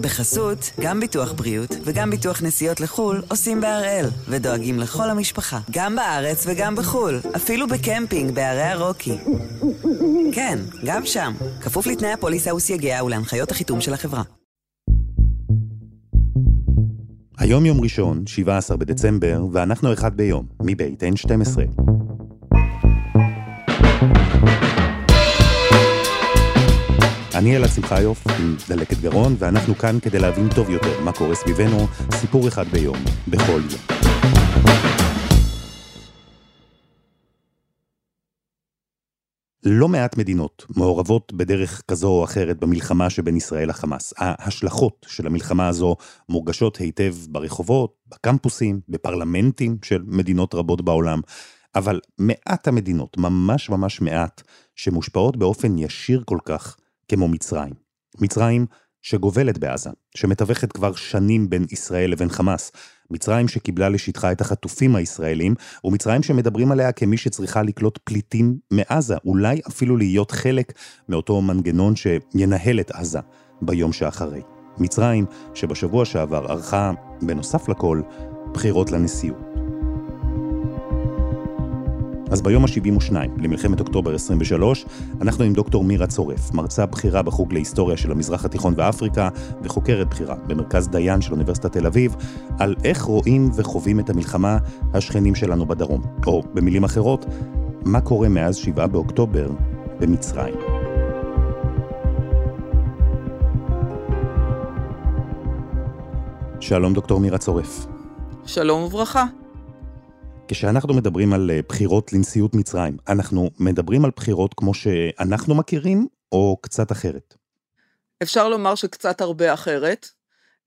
בחסות, גם ביטוח בריאות וגם ביטוח נסיעות לחו"ל עושים בהראל, ודואגים לכל המשפחה, גם בארץ וגם בחו"ל, אפילו בקמפינג בערי הרוקי. כן, גם שם, כפוף לתנאי הפוליסה וסייגיה ולהנחיות החיתום של החברה. היום יום ראשון, 17 בדצמבר, ואנחנו אחד ביום, מבית N12. אני אלעד שמחיוף עם דלקת גרון, ואנחנו כאן כדי להבין טוב יותר מה קורה סביבנו, סיפור אחד ביום, בכל יום. לא מעט מדינות מעורבות בדרך כזו או אחרת במלחמה שבין ישראל לחמאס. ההשלכות של המלחמה הזו מורגשות היטב ברחובות, בקמפוסים, בפרלמנטים של מדינות רבות בעולם, אבל מעט המדינות, ממש ממש מעט, שמושפעות באופן ישיר כל כך כמו מצרים. מצרים שגובלת בעזה, שמתווכת כבר שנים בין ישראל לבין חמאס. מצרים שקיבלה לשטחה את החטופים הישראלים, ומצרים שמדברים עליה כמי שצריכה לקלוט פליטים מעזה, אולי אפילו להיות חלק מאותו מנגנון שינהל את עזה ביום שאחרי. מצרים, שבשבוע שעבר ערכה, בנוסף לכל, בחירות לנשיאות. אז ביום ה-72 למלחמת אוקטובר 23, אנחנו עם דוקטור מירה צורף, מרצה בכירה בחוג להיסטוריה של המזרח התיכון ואפריקה, וחוקרת בכירה במרכז דיין של אוניברסיטת תל אביב, על איך רואים וחווים את המלחמה השכנים שלנו בדרום. או במילים אחרות, מה קורה מאז 7 באוקטובר במצרים. שלום דוקטור מירה צורף. שלום וברכה. כשאנחנו מדברים על אה, בחירות לנשיאות מצרים, אנחנו מדברים על בחירות כמו שאנחנו מכירים, או קצת אחרת? אפשר לומר שקצת הרבה אחרת.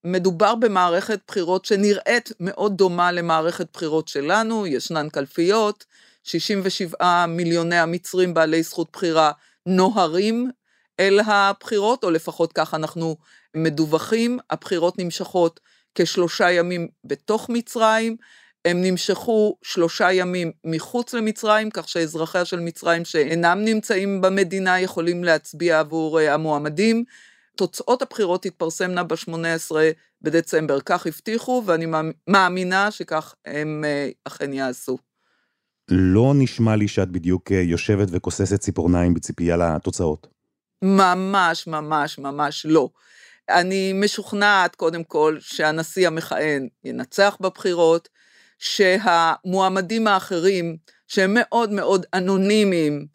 מדובר במערכת בחירות שנראית מאוד דומה למערכת בחירות שלנו, ישנן קלפיות, 67 מיליוני המצרים בעלי זכות בחירה נוהרים אל הבחירות, או לפחות כך אנחנו מדווחים. הבחירות נמשכות כשלושה ימים בתוך מצרים, הם נמשכו שלושה ימים מחוץ למצרים, כך שאזרחיה של מצרים שאינם נמצאים במדינה יכולים להצביע עבור אה, המועמדים. תוצאות הבחירות תתפרסמנה ב-18 בדצמבר, כך הבטיחו, ואני מאמינה שכך הם אה, אכן יעשו. לא נשמע לי שאת בדיוק אה, יושבת וכוססת ציפורניים בציפייה לתוצאות. ממש, ממש, ממש לא. אני משוכנעת, קודם כל, שהנשיא המכהן ינצח בבחירות, שהמועמדים האחרים, שהם מאוד מאוד אנונימיים,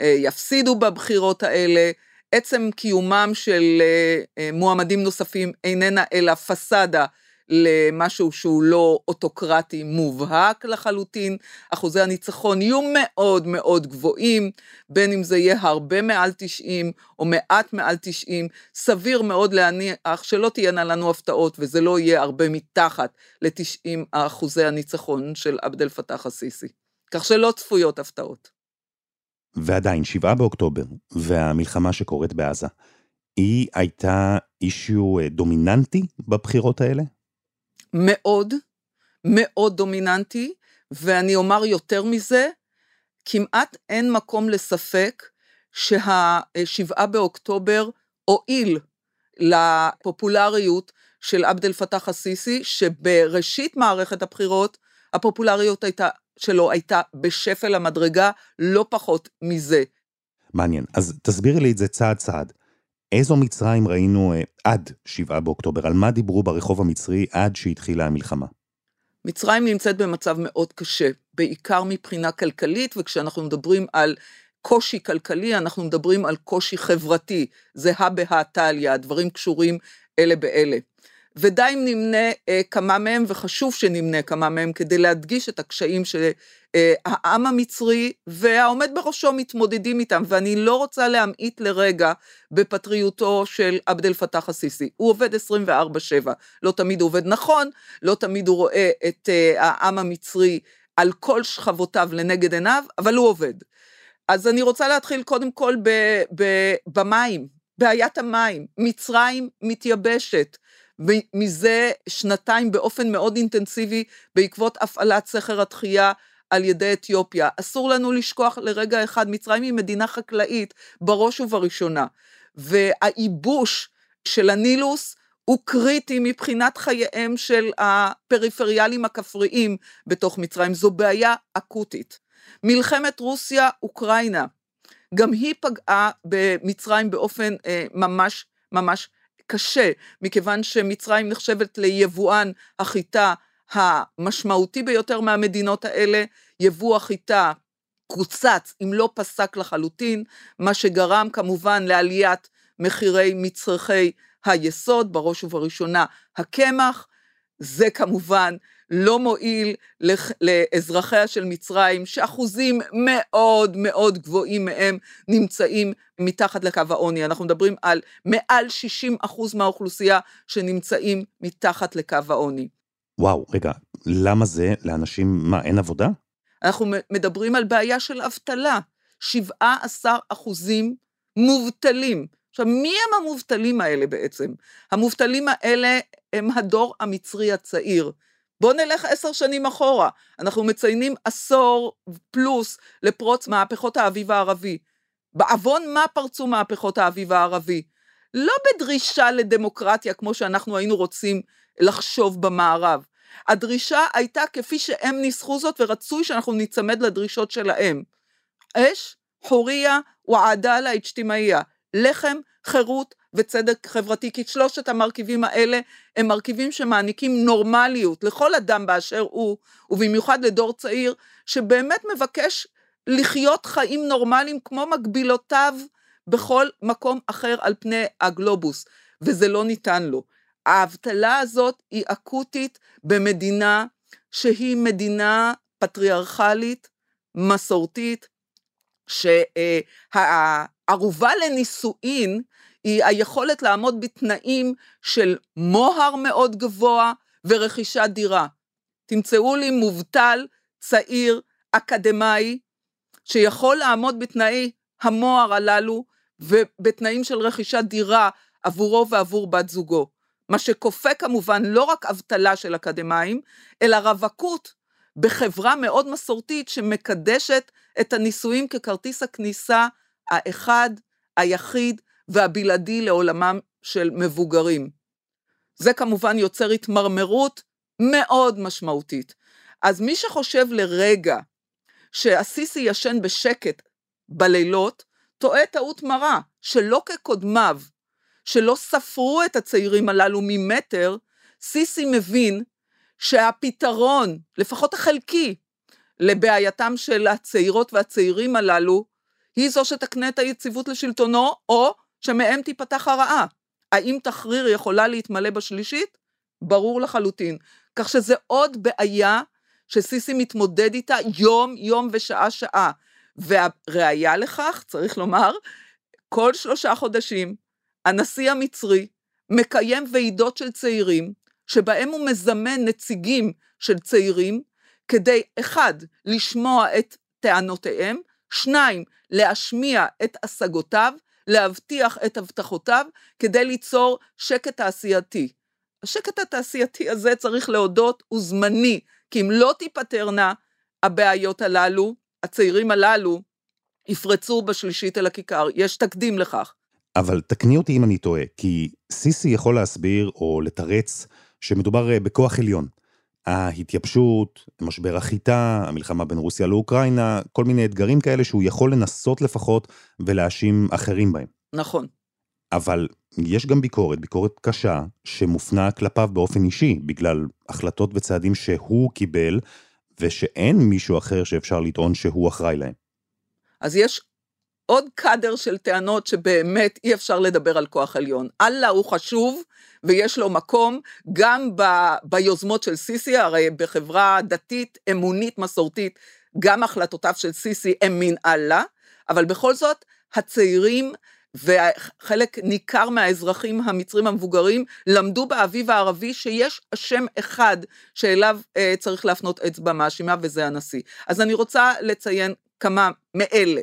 אה, יפסידו בבחירות האלה. עצם קיומם של אה, אה, מועמדים נוספים איננה אלא פסאדה למשהו שהוא לא אוטוקרטי מובהק לחלוטין, אחוזי הניצחון יהיו מאוד מאוד גבוהים, בין אם זה יהיה הרבה מעל 90 או מעט מעל 90, סביר מאוד להניח שלא תהיינה לנו הפתעות וזה לא יהיה הרבה מתחת ל-90 אחוזי הניצחון של עבד אל פתאח א-סיסי. כך שלא צפויות הפתעות. ועדיין, 7 באוקטובר והמלחמה שקורית בעזה, היא הייתה אישיו דומיננטי בבחירות האלה? מאוד, מאוד דומיננטי, ואני אומר יותר מזה, כמעט אין מקום לספק שהשבעה באוקטובר הועיל לפופולריות של עבד אל פתאח א-סיסי, שבראשית מערכת הבחירות הפופולריות הייתה, שלו הייתה בשפל המדרגה, לא פחות מזה. מעניין. אז תסבירי לי את זה צעד צעד. איזו מצרים ראינו אה, עד 7 באוקטובר? על מה דיברו ברחוב המצרי עד שהתחילה המלחמה? מצרים נמצאת במצב מאוד קשה, בעיקר מבחינה כלכלית, וכשאנחנו מדברים על קושי כלכלי, אנחנו מדברים על קושי חברתי, זה הא בהא תליא, הדברים קשורים אלה באלה. ודי אם נמנה אה, כמה מהם, וחשוב שנמנה כמה מהם, כדי להדגיש את הקשיים שהעם המצרי והעומד בראשו מתמודדים איתם, ואני לא רוצה להמעיט לרגע בפטריותו של עבד אל פתאח א-סיסי. הוא עובד 24-7, לא תמיד הוא עובד נכון, לא תמיד הוא רואה את אה, העם המצרי על כל שכבותיו לנגד עיניו, אבל הוא עובד. אז אני רוצה להתחיל קודם כל ב, ב, במים, בעיית המים. מצרים מתייבשת. מזה שנתיים באופן מאוד אינטנסיבי בעקבות הפעלת סכר התחייה על ידי אתיופיה. אסור לנו לשכוח לרגע אחד, מצרים היא מדינה חקלאית בראש ובראשונה, והייבוש של הנילוס הוא קריטי מבחינת חייהם של הפריפריאלים הכפריים בתוך מצרים, זו בעיה אקוטית. מלחמת רוסיה-אוקראינה, גם היא פגעה במצרים באופן אה, ממש ממש קשה, מכיוון שמצרים נחשבת ליבואן החיטה המשמעותי ביותר מהמדינות האלה, יבוא החיטה קוצץ, אם לא פסק לחלוטין, מה שגרם כמובן לעליית מחירי מצרכי היסוד, בראש ובראשונה הקמח, זה כמובן לא מועיל לאזרחיה של מצרים, שאחוזים מאוד מאוד גבוהים מהם נמצאים מתחת לקו העוני. אנחנו מדברים על מעל 60 אחוז מהאוכלוסייה שנמצאים מתחת לקו העוני. וואו, רגע, למה זה? לאנשים, מה, אין עבודה? אנחנו מדברים על בעיה של אבטלה. 17 אחוזים מובטלים. עכשיו, מי הם המובטלים האלה בעצם? המובטלים האלה הם הדור המצרי הצעיר. בואו נלך עשר שנים אחורה, אנחנו מציינים עשור פלוס לפרוץ מהפכות האביב הערבי. בעוון מה פרצו מהפכות האביב הערבי? לא בדרישה לדמוקרטיה כמו שאנחנו היינו רוצים לחשוב במערב. הדרישה הייתה כפי שהם ניסחו זאת ורצוי שאנחנו ניצמד לדרישות שלהם. אש, חוריה ועדאלה אג'תימאיה, לחם, חירות וצדק חברתי, כי שלושת המרכיבים האלה הם מרכיבים שמעניקים נורמליות לכל אדם באשר הוא, ובמיוחד לדור צעיר, שבאמת מבקש לחיות חיים נורמליים כמו מקבילותיו בכל מקום אחר על פני הגלובוס, וזה לא ניתן לו. האבטלה הזאת היא אקוטית במדינה שהיא מדינה פטריארכלית, מסורתית, שהערובה לנישואין היא היכולת לעמוד בתנאים של מוהר מאוד גבוה ורכישת דירה. תמצאו לי מובטל, צעיר, אקדמאי, שיכול לעמוד בתנאי המוהר הללו ובתנאים של רכישת דירה עבורו ועבור בת זוגו. מה שכופה כמובן לא רק אבטלה של אקדמאים, אלא רווקות בחברה מאוד מסורתית שמקדשת את הנישואים ככרטיס הכניסה האחד, היחיד והבלעדי לעולמם של מבוגרים. זה כמובן יוצר התמרמרות מאוד משמעותית. אז מי שחושב לרגע שהסיסי ישן בשקט בלילות, טועה טעות מרה, שלא כקודמיו, שלא ספרו את הצעירים הללו ממטר, סיסי מבין שהפתרון, לפחות החלקי, לבעייתם של הצעירות והצעירים הללו, היא זו שתקנה את היציבות לשלטונו, או שמהם תיפתח הרעה. האם תחריר יכולה להתמלא בשלישית? ברור לחלוטין. כך שזה עוד בעיה שסיסי מתמודד איתה יום יום ושעה שעה. והראיה לכך, צריך לומר, כל שלושה חודשים הנשיא המצרי מקיים ועידות של צעירים, שבהם הוא מזמן נציגים של צעירים, כדי, אחד, לשמוע את טענותיהם, שניים, להשמיע את השגותיו, להבטיח את הבטחותיו כדי ליצור שקט תעשייתי. השקט התעשייתי הזה, צריך להודות, הוא זמני, כי אם לא תיפתרנה הבעיות הללו, הצעירים הללו יפרצו בשלישית אל הכיכר, יש תקדים לכך. אבל תקני אותי אם אני טועה, כי סיסי יכול להסביר או לתרץ שמדובר אה, בכוח עליון. ההתייבשות, משבר החיטה, המלחמה בין רוסיה לאוקראינה, כל מיני אתגרים כאלה שהוא יכול לנסות לפחות ולהאשים אחרים בהם. נכון. אבל יש גם ביקורת, ביקורת קשה, שמופנה כלפיו באופן אישי, בגלל החלטות וצעדים שהוא קיבל, ושאין מישהו אחר שאפשר לטעון שהוא אחראי להם. אז יש עוד קאדר של טענות שבאמת אי אפשר לדבר על כוח עליון. אללה הוא חשוב ויש לו מקום גם ב, ביוזמות של סיסי, הרי בחברה דתית, אמונית, מסורתית, גם החלטותיו של סיסי הם מן אללה, אבל בכל זאת הצעירים וחלק ניכר מהאזרחים המצרים המבוגרים למדו באביב הערבי שיש השם אחד שאליו אה, צריך להפנות אצבע מאשימה וזה הנשיא. אז אני רוצה לציין כמה מאלה.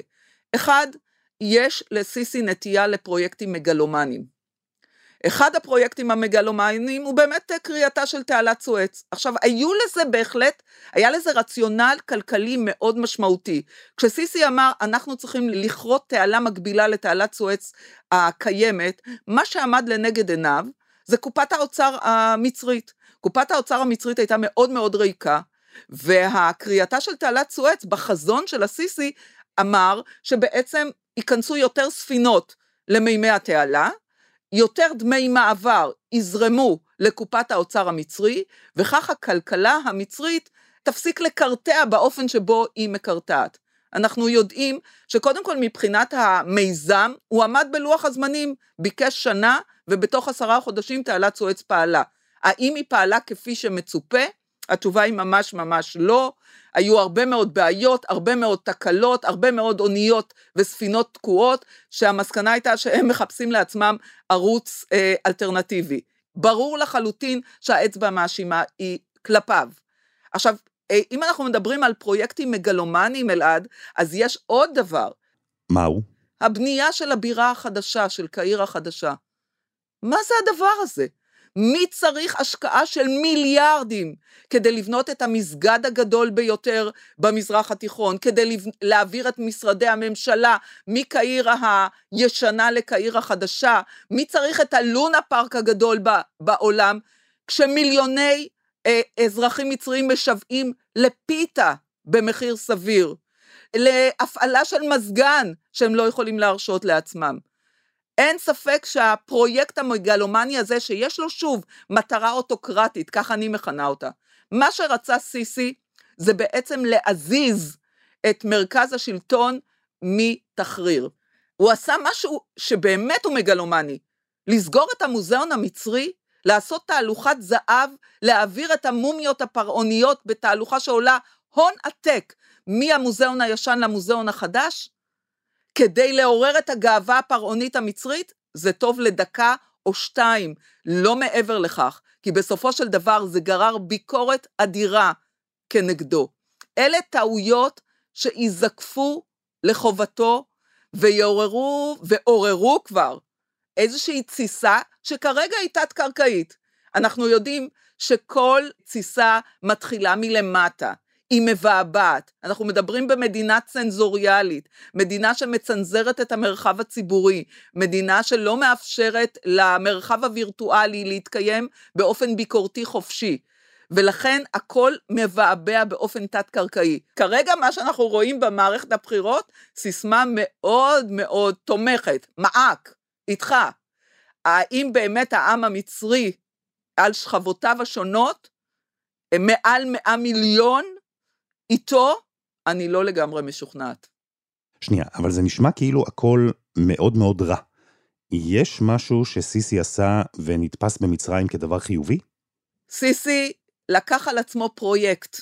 אחד, יש לסיסי נטייה לפרויקטים מגלומניים. אחד הפרויקטים המגלומניים הוא באמת קריאתה של תעלת סואץ. עכשיו, היו לזה בהחלט, היה לזה רציונל כלכלי מאוד משמעותי. כשסיסי אמר, אנחנו צריכים לכרות תעלה מקבילה לתעלת סואץ הקיימת, מה שעמד לנגד עיניו, זה קופת האוצר המצרית. קופת האוצר המצרית הייתה מאוד מאוד ריקה, והקריאתה של תעלת סואץ בחזון של הסיסי אמר שבעצם ייכנסו יותר ספינות למימי התעלה, יותר דמי מעבר יזרמו לקופת האוצר המצרי, וכך הכלכלה המצרית תפסיק לקרטע באופן שבו היא מקרטעת. אנחנו יודעים שקודם כל מבחינת המיזם, הוא עמד בלוח הזמנים, ביקש שנה, ובתוך עשרה חודשים תעלת סואץ פעלה. האם היא פעלה כפי שמצופה? התשובה היא ממש ממש לא. היו הרבה מאוד בעיות, הרבה מאוד תקלות, הרבה מאוד אוניות וספינות תקועות, שהמסקנה הייתה שהם מחפשים לעצמם ערוץ אה, אלטרנטיבי. ברור לחלוטין שהאצבע המאשימה היא כלפיו. עכשיו, אה, אם אנחנו מדברים על פרויקטים מגלומניים, אלעד, אז יש עוד דבר. מהו? הבנייה של הבירה החדשה, של קהיר החדשה. מה זה הדבר הזה? מי צריך השקעה של מיליארדים כדי לבנות את המסגד הגדול ביותר במזרח התיכון, כדי להעביר את משרדי הממשלה מקהיר הישנה לקהיר החדשה? מי צריך את הלונה פארק הגדול בעולם, כשמיליוני אה, אזרחים מצריים משוועים לפיתה במחיר סביר, להפעלה של מזגן שהם לא יכולים להרשות לעצמם. אין ספק שהפרויקט המגלומני הזה, שיש לו שוב מטרה אוטוקרטית, כך אני מכנה אותה, מה שרצה סיסי זה בעצם להזיז את מרכז השלטון מתחריר. הוא עשה משהו שבאמת הוא מגלומני, לסגור את המוזיאון המצרי, לעשות תהלוכת זהב, להעביר את המומיות הפרעוניות בתהלוכה שעולה הון עתק מהמוזיאון הישן למוזיאון החדש, כדי לעורר את הגאווה הפרעונית המצרית, זה טוב לדקה או שתיים, לא מעבר לכך, כי בסופו של דבר זה גרר ביקורת אדירה כנגדו. אלה טעויות שיזקפו לחובתו ויעוררו, ועוררו כבר, איזושהי תסיסה שכרגע היא תת-קרקעית. אנחנו יודעים שכל תסיסה מתחילה מלמטה. היא מבעבעת. אנחנו מדברים במדינה צנזוריאלית, מדינה שמצנזרת את המרחב הציבורי, מדינה שלא מאפשרת למרחב הווירטואלי להתקיים באופן ביקורתי חופשי. ולכן הכל מבעבע באופן תת-קרקעי. כרגע מה שאנחנו רואים במערכת הבחירות, סיסמה מאוד מאוד תומכת, מעק, איתך. האם באמת העם המצרי על שכבותיו השונות, מעל מאה מיליון, איתו אני לא לגמרי משוכנעת. שנייה, אבל זה נשמע כאילו הכל מאוד מאוד רע. יש משהו שסיסי עשה ונתפס במצרים כדבר חיובי? סיסי לקח על עצמו פרויקט,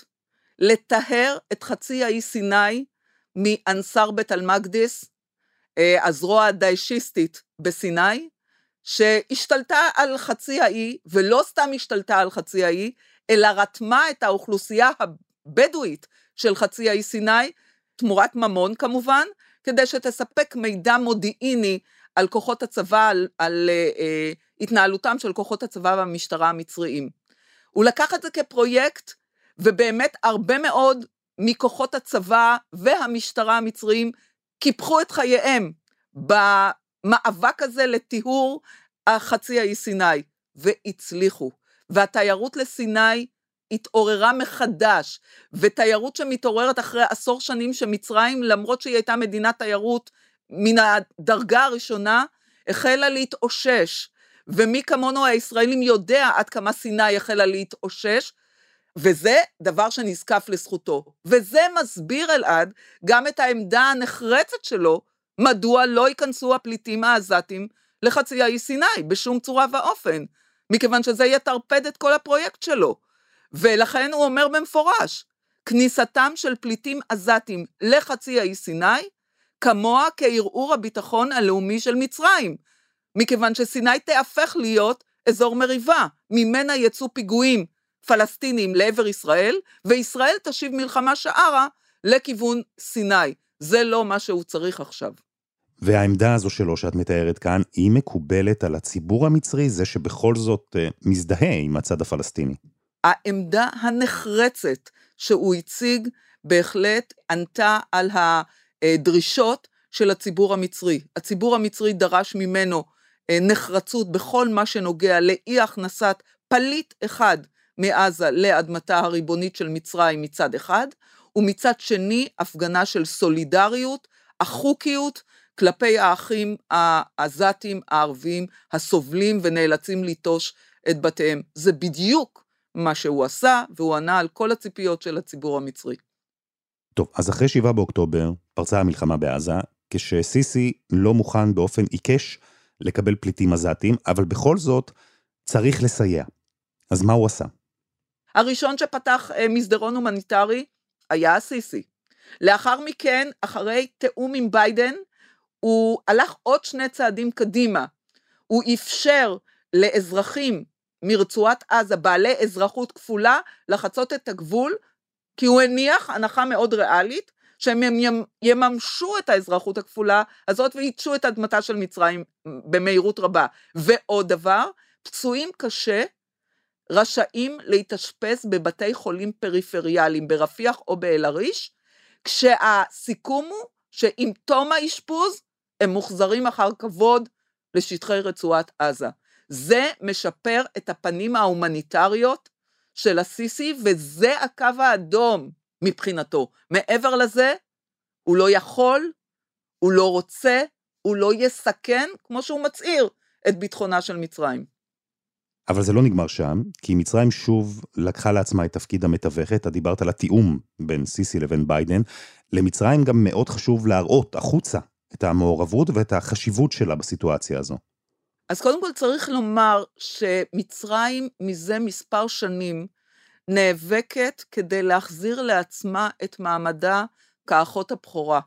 לטהר את חצי האי סיני מאנסר בית אל-מקדיס, אה, הזרוע הדיישיסטית בסיני, שהשתלטה על חצי האי, ולא סתם השתלטה על חצי האי, אלא רתמה את האוכלוסייה הבדואית של חצי האי סיני, תמורת ממון כמובן, כדי שתספק מידע מודיעיני על כוחות הצבא, על, על uh, התנהלותם של כוחות הצבא והמשטרה המצריים. הוא לקח את זה כפרויקט, ובאמת הרבה מאוד מכוחות הצבא והמשטרה המצריים קיפחו את חייהם במאבק הזה לטיהור החצי האי סיני, והצליחו. והתיירות לסיני התעוררה מחדש, ותיירות שמתעוררת אחרי עשור שנים שמצרים, למרות שהיא הייתה מדינת תיירות מן הדרגה הראשונה, החלה להתאושש. ומי כמונו הישראלים יודע עד כמה סיני החלה להתאושש, וזה דבר שנזקף לזכותו. וזה מסביר אלעד גם את העמדה הנחרצת שלו, מדוע לא ייכנסו הפליטים העזתים לחצי האי סיני בשום צורה ואופן, מכיוון שזה יטרפד את כל הפרויקט שלו. ולכן הוא אומר במפורש, כניסתם של פליטים עזתים לחצי האי סיני, כמוה כערעור הביטחון הלאומי של מצרים, מכיוון שסיני תהפך להיות אזור מריבה, ממנה יצאו פיגועים פלסטינים לעבר ישראל, וישראל תשיב מלחמה שערה לכיוון סיני. זה לא מה שהוא צריך עכשיו. והעמדה הזו שלו שאת מתארת כאן, היא מקובלת על הציבור המצרי, זה שבכל זאת uh, מזדהה עם הצד הפלסטיני. העמדה הנחרצת שהוא הציג בהחלט ענתה על הדרישות של הציבור המצרי. הציבור המצרי דרש ממנו נחרצות בכל מה שנוגע לאי הכנסת פליט אחד מעזה לאדמתה הריבונית של מצרים מצד אחד, ומצד שני הפגנה של סולידריות, אחוקיות, כלפי האחים העזתים הערבים הסובלים ונאלצים ליטוש את בתיהם. זה בדיוק מה שהוא עשה, והוא ענה על כל הציפיות של הציבור המצרי. טוב, אז אחרי 7 באוקטובר פרצה המלחמה בעזה, כשסיסי לא מוכן באופן עיקש לקבל פליטים עזתים, אבל בכל זאת צריך לסייע. אז מה הוא עשה? הראשון שפתח אה, מסדרון הומניטרי היה הסיסי. לאחר מכן, אחרי תיאום עם ביידן, הוא הלך עוד שני צעדים קדימה. הוא אפשר לאזרחים מרצועת עזה, בעלי אזרחות כפולה, לחצות את הגבול, כי הוא הניח הנחה מאוד ריאלית, שהם יממשו את האזרחות הכפולה הזאת וייטשו את אדמתה של מצרים במהירות רבה. ועוד דבר, פצועים קשה רשאים להתאשפז בבתי חולים פריפריאליים, ברפיח או באל-עריש, כשהסיכום הוא שעם תום האשפוז הם מוחזרים אחר כבוד לשטחי רצועת עזה. זה משפר את הפנים ההומניטריות של הסיסי, וזה הקו האדום מבחינתו. מעבר לזה, הוא לא יכול, הוא לא רוצה, הוא לא יסכן, כמו שהוא מצהיר, את ביטחונה של מצרים. אבל זה לא נגמר שם, כי מצרים שוב לקחה לעצמה את תפקיד המתווכת, את דיברת על התיאום בין סיסי לבין ביידן. למצרים גם מאוד חשוב להראות החוצה את המעורבות ואת החשיבות שלה בסיטואציה הזו. אז קודם כל צריך לומר שמצרים מזה מספר שנים נאבקת כדי להחזיר לעצמה את מעמדה כאחות הבכורה,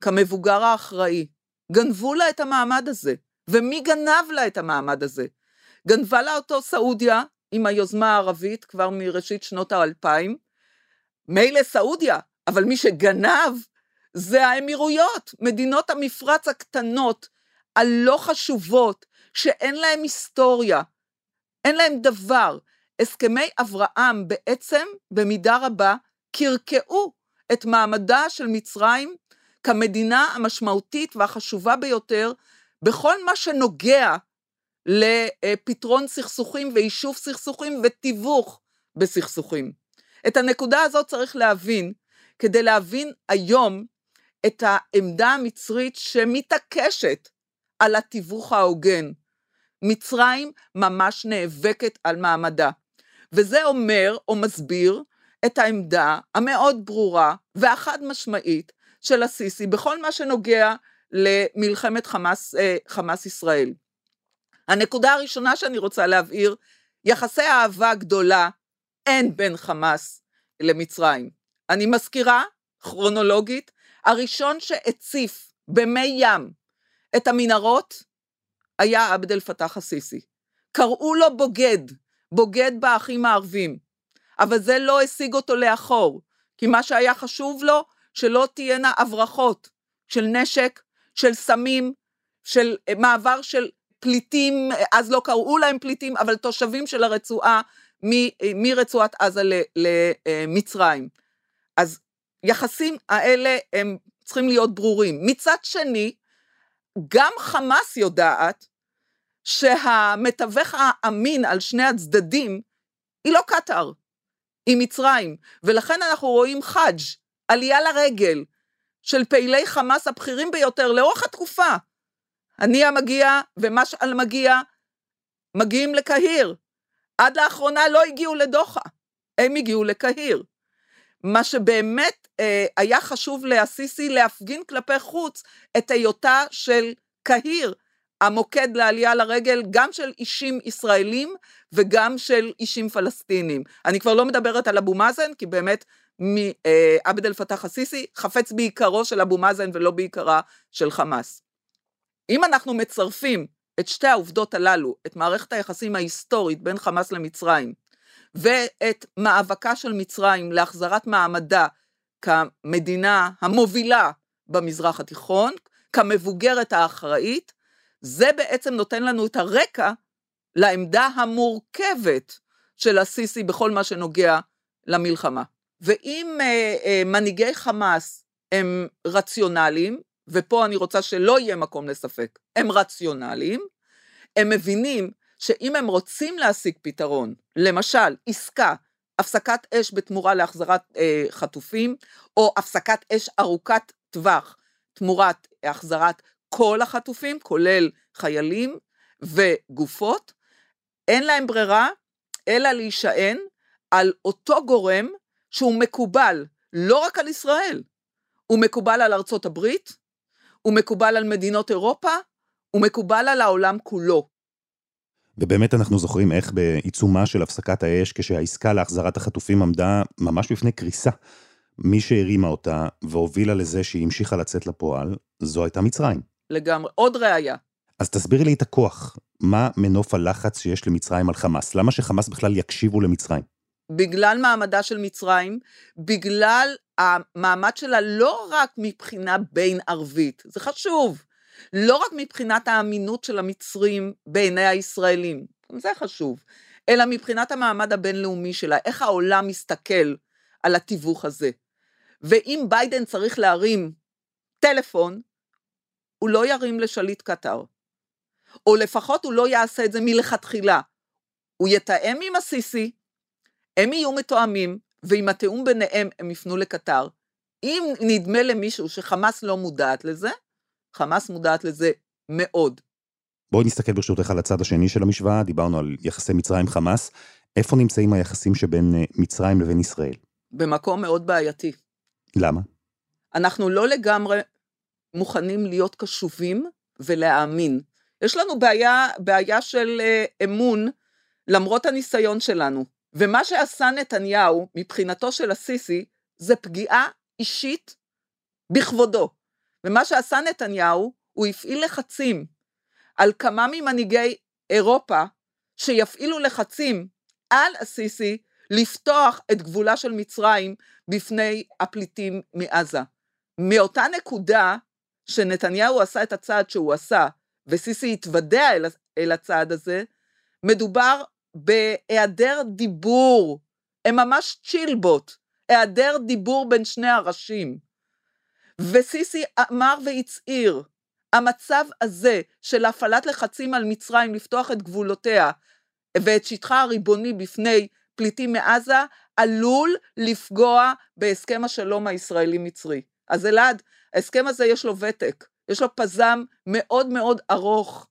כמבוגר האחראי. גנבו לה את המעמד הזה, ומי גנב לה את המעמד הזה? גנבה לה אותו סעודיה עם היוזמה הערבית כבר מראשית שנות האלפיים. מילא סעודיה, אבל מי שגנב זה האמירויות, מדינות המפרץ הקטנות, הלא חשובות, שאין להן היסטוריה, אין להן דבר. הסכמי אברהם בעצם, במידה רבה, קרקעו את מעמדה של מצרים כמדינה המשמעותית והחשובה ביותר בכל מה שנוגע לפתרון סכסוכים ויישוב סכסוכים ותיווך בסכסוכים. את הנקודה הזאת צריך להבין, כדי להבין היום את העמדה המצרית שמתעקשת על התיווך ההוגן. מצרים ממש נאבקת על מעמדה. וזה אומר או מסביר את העמדה המאוד ברורה והחד משמעית של הסיסי בכל מה שנוגע למלחמת חמאס, אה, חמאס ישראל. הנקודה הראשונה שאני רוצה להבהיר, יחסי אהבה גדולה אין בין חמאס למצרים. אני מזכירה, כרונולוגית, הראשון שהציף במי ים את המנהרות היה עבד אל פתאח א-סיסי. קראו לו בוגד, בוגד באחים הערבים, אבל זה לא השיג אותו לאחור, כי מה שהיה חשוב לו, שלא תהיינה הברחות של נשק, של סמים, של מעבר של פליטים, אז לא קראו להם פליטים, אבל תושבים של הרצועה מ, מרצועת עזה למצרים. אז יחסים האלה הם צריכים להיות ברורים. מצד שני, גם חמאס יודעת שהמתווך האמין על שני הצדדים היא לא קטאר, היא מצרים, ולכן אנחנו רואים חאג', עלייה לרגל, של פעילי חמאס הבכירים ביותר לאורך התקופה. הנייה מגיע ומשעל מגיע, מגיעים לקהיר. עד לאחרונה לא הגיעו לדוחה, הם הגיעו לקהיר. מה שבאמת אה, היה חשוב לאסיסי להפגין כלפי חוץ את היותה של קהיר, המוקד לעלייה לרגל גם של אישים ישראלים וגם של אישים פלסטינים. אני כבר לא מדברת על אבו מאזן, כי באמת אה, עבד אל פתאח א-סיסי חפץ בעיקרו של אבו מאזן ולא בעיקרה של חמאס. אם אנחנו מצרפים את שתי העובדות הללו, את מערכת היחסים ההיסטורית בין חמאס למצרים, ואת מאבקה של מצרים להחזרת מעמדה כמדינה המובילה במזרח התיכון, כמבוגרת האחראית, זה בעצם נותן לנו את הרקע לעמדה המורכבת של הסיסי בכל מה שנוגע למלחמה. ואם אה, אה, מנהיגי חמאס הם רציונליים, ופה אני רוצה שלא יהיה מקום לספק, הם רציונליים, הם מבינים שאם הם רוצים להשיג פתרון, למשל, עסקה, הפסקת אש בתמורה להחזרת אה, חטופים, או הפסקת אש ארוכת טווח תמורת החזרת כל החטופים, כולל חיילים וגופות, אין להם ברירה אלא להישען על אותו גורם שהוא מקובל לא רק על ישראל, הוא מקובל על ארצות הברית, הוא מקובל על מדינות אירופה, הוא מקובל על העולם כולו. ובאמת אנחנו זוכרים איך בעיצומה של הפסקת האש, כשהעסקה להחזרת החטופים עמדה ממש בפני קריסה. מי שהרימה אותה והובילה לזה שהיא המשיכה לצאת לפועל, זו הייתה מצרים. לגמרי. עוד ראיה. אז תסבירי לי את הכוח. מה מנוף הלחץ שיש למצרים על חמאס? למה שחמאס בכלל יקשיבו למצרים? בגלל מעמדה של מצרים, בגלל המעמד שלה לא רק מבחינה בין ערבית, זה חשוב, לא רק מבחינת האמינות של המצרים בעיני הישראלים, זה חשוב, אלא מבחינת המעמד הבינלאומי שלה, איך העולם מסתכל על התיווך הזה. ואם ביידן צריך להרים טלפון, הוא לא ירים לשליט קטר. או לפחות הוא לא יעשה את זה מלכתחילה. הוא יתאם עם הסיסי, הם יהיו מתואמים, ועם התיאום ביניהם הם יפנו לקטר. אם נדמה למישהו שחמאס לא מודעת לזה, חמאס מודעת לזה מאוד. בואי נסתכל ברשותך על הצד השני של המשוואה, דיברנו על יחסי מצרים-חמאס. איפה נמצאים היחסים שבין אה, מצרים לבין ישראל? במקום מאוד בעייתי. למה? אנחנו לא לגמרי מוכנים להיות קשובים ולהאמין. יש לנו בעיה, בעיה של uh, אמון למרות הניסיון שלנו. ומה שעשה נתניהו מבחינתו של הסיסי זה פגיעה אישית בכבודו. ומה שעשה נתניהו, הוא הפעיל לחצים על כמה ממנהיגי אירופה שיפעילו לחצים על הסיסי לפתוח את גבולה של מצרים בפני הפליטים מעזה. מאותה נקודה שנתניהו עשה את הצעד שהוא עשה, וסיסי התוודע אל, אל הצעד הזה, מדובר בהיעדר דיבור, הם ממש צ'ילבוט, היעדר דיבור בין שני הראשים. וסיסי אמר והצהיר, המצב הזה של הפעלת לחצים על מצרים לפתוח את גבולותיה ואת שטחה הריבוני בפני פליטים מעזה, עלול לפגוע בהסכם השלום הישראלי-מצרי. אז אלעד, ההסכם הזה יש לו ותק, יש לו פזם מאוד מאוד ארוך,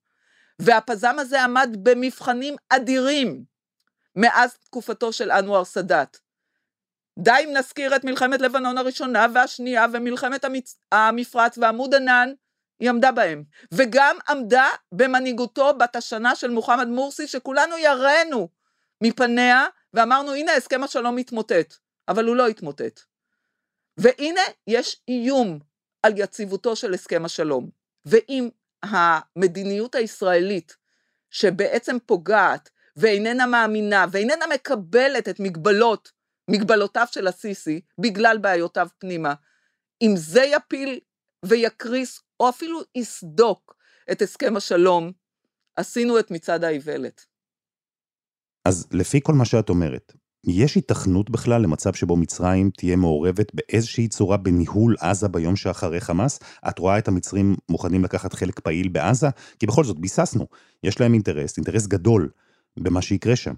והפזם הזה עמד במבחנים אדירים מאז תקופתו של אנואר סאדאת. די אם נזכיר את מלחמת לבנון הראשונה והשנייה ומלחמת המצ... המפרץ ועמוד ענן, היא עמדה בהם. וגם עמדה במנהיגותו בת השנה של מוחמד מורסי, שכולנו יראנו מפניה, ואמרנו הנה הסכם השלום מתמוטט, אבל הוא לא התמוטט. והנה יש איום על יציבותו של הסכם השלום. ואם המדיניות הישראלית, שבעצם פוגעת ואיננה מאמינה ואיננה מקבלת את מגבלות, מגבלותיו של הסיסי, בגלל בעיותיו פנימה, אם זה יפיל ויקריס, או אפילו יסדוק את הסכם השלום, עשינו את מצעד האיוולת. אז לפי כל מה שאת אומרת, יש היתכנות בכלל למצב שבו מצרים תהיה מעורבת באיזושהי צורה בניהול עזה ביום שאחרי חמאס? את רואה את המצרים מוכנים לקחת חלק פעיל בעזה? כי בכל זאת ביססנו, יש להם אינטרס, אינטרס גדול במה שיקרה שם.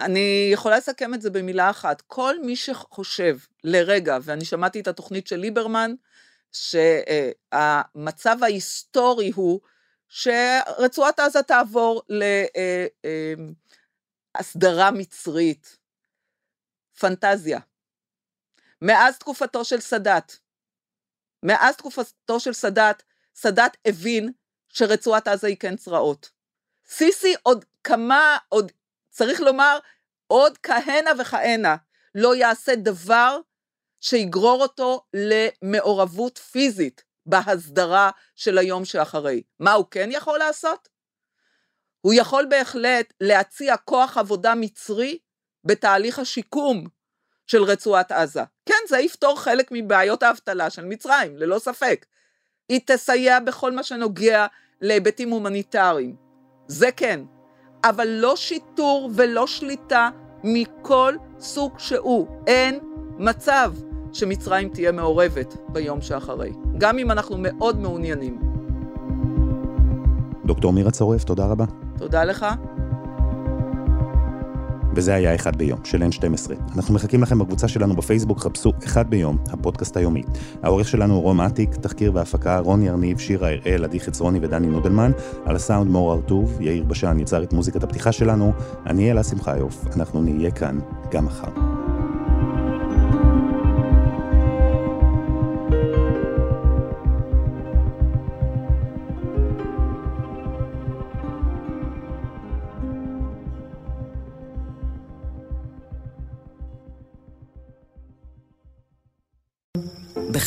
אני יכולה לסכם את זה במילה אחת. כל מי שחושב לרגע, ואני שמעתי את התוכנית של ליברמן, שהמצב ההיסטורי הוא שרצועת עזה תעבור להסדרה אה, אה, מצרית, פנטזיה. מאז תקופתו של סאדאת, מאז תקופתו של סאדאת, סאדאת הבין שרצועת עזה היא כן צרעות. סיסי עוד כמה, עוד, צריך לומר, עוד כהנה וכהנה, לא יעשה דבר שיגרור אותו למעורבות פיזית בהסדרה של היום שאחרי. מה הוא כן יכול לעשות? הוא יכול בהחלט להציע כוח עבודה מצרי בתהליך השיקום של רצועת עזה. כן, זה יפתור חלק מבעיות האבטלה של מצרים, ללא ספק. היא תסייע בכל מה שנוגע להיבטים הומניטריים. זה כן. אבל לא שיטור ולא שליטה מכל סוג שהוא. אין מצב שמצרים תהיה מעורבת ביום שאחרי, גם אם אנחנו מאוד מעוניינים. דוקטור מירה צורף, תודה רבה. תודה לך. וזה היה אחד ביום, של N12. אנחנו מחכים לכם בקבוצה שלנו בפייסבוק, חפשו אחד ביום, הפודקאסט היומי. העורך שלנו הוא רום אטיק, תחקיר והפקה, רוני ארניב, שירה הראל, עדי חצרוני ודני נודלמן, על הסאונד מור ארטוב, יאיר בשן יצר את מוזיקת הפתיחה שלנו, אני אלה שמחיוף, אנחנו נהיה כאן גם מחר.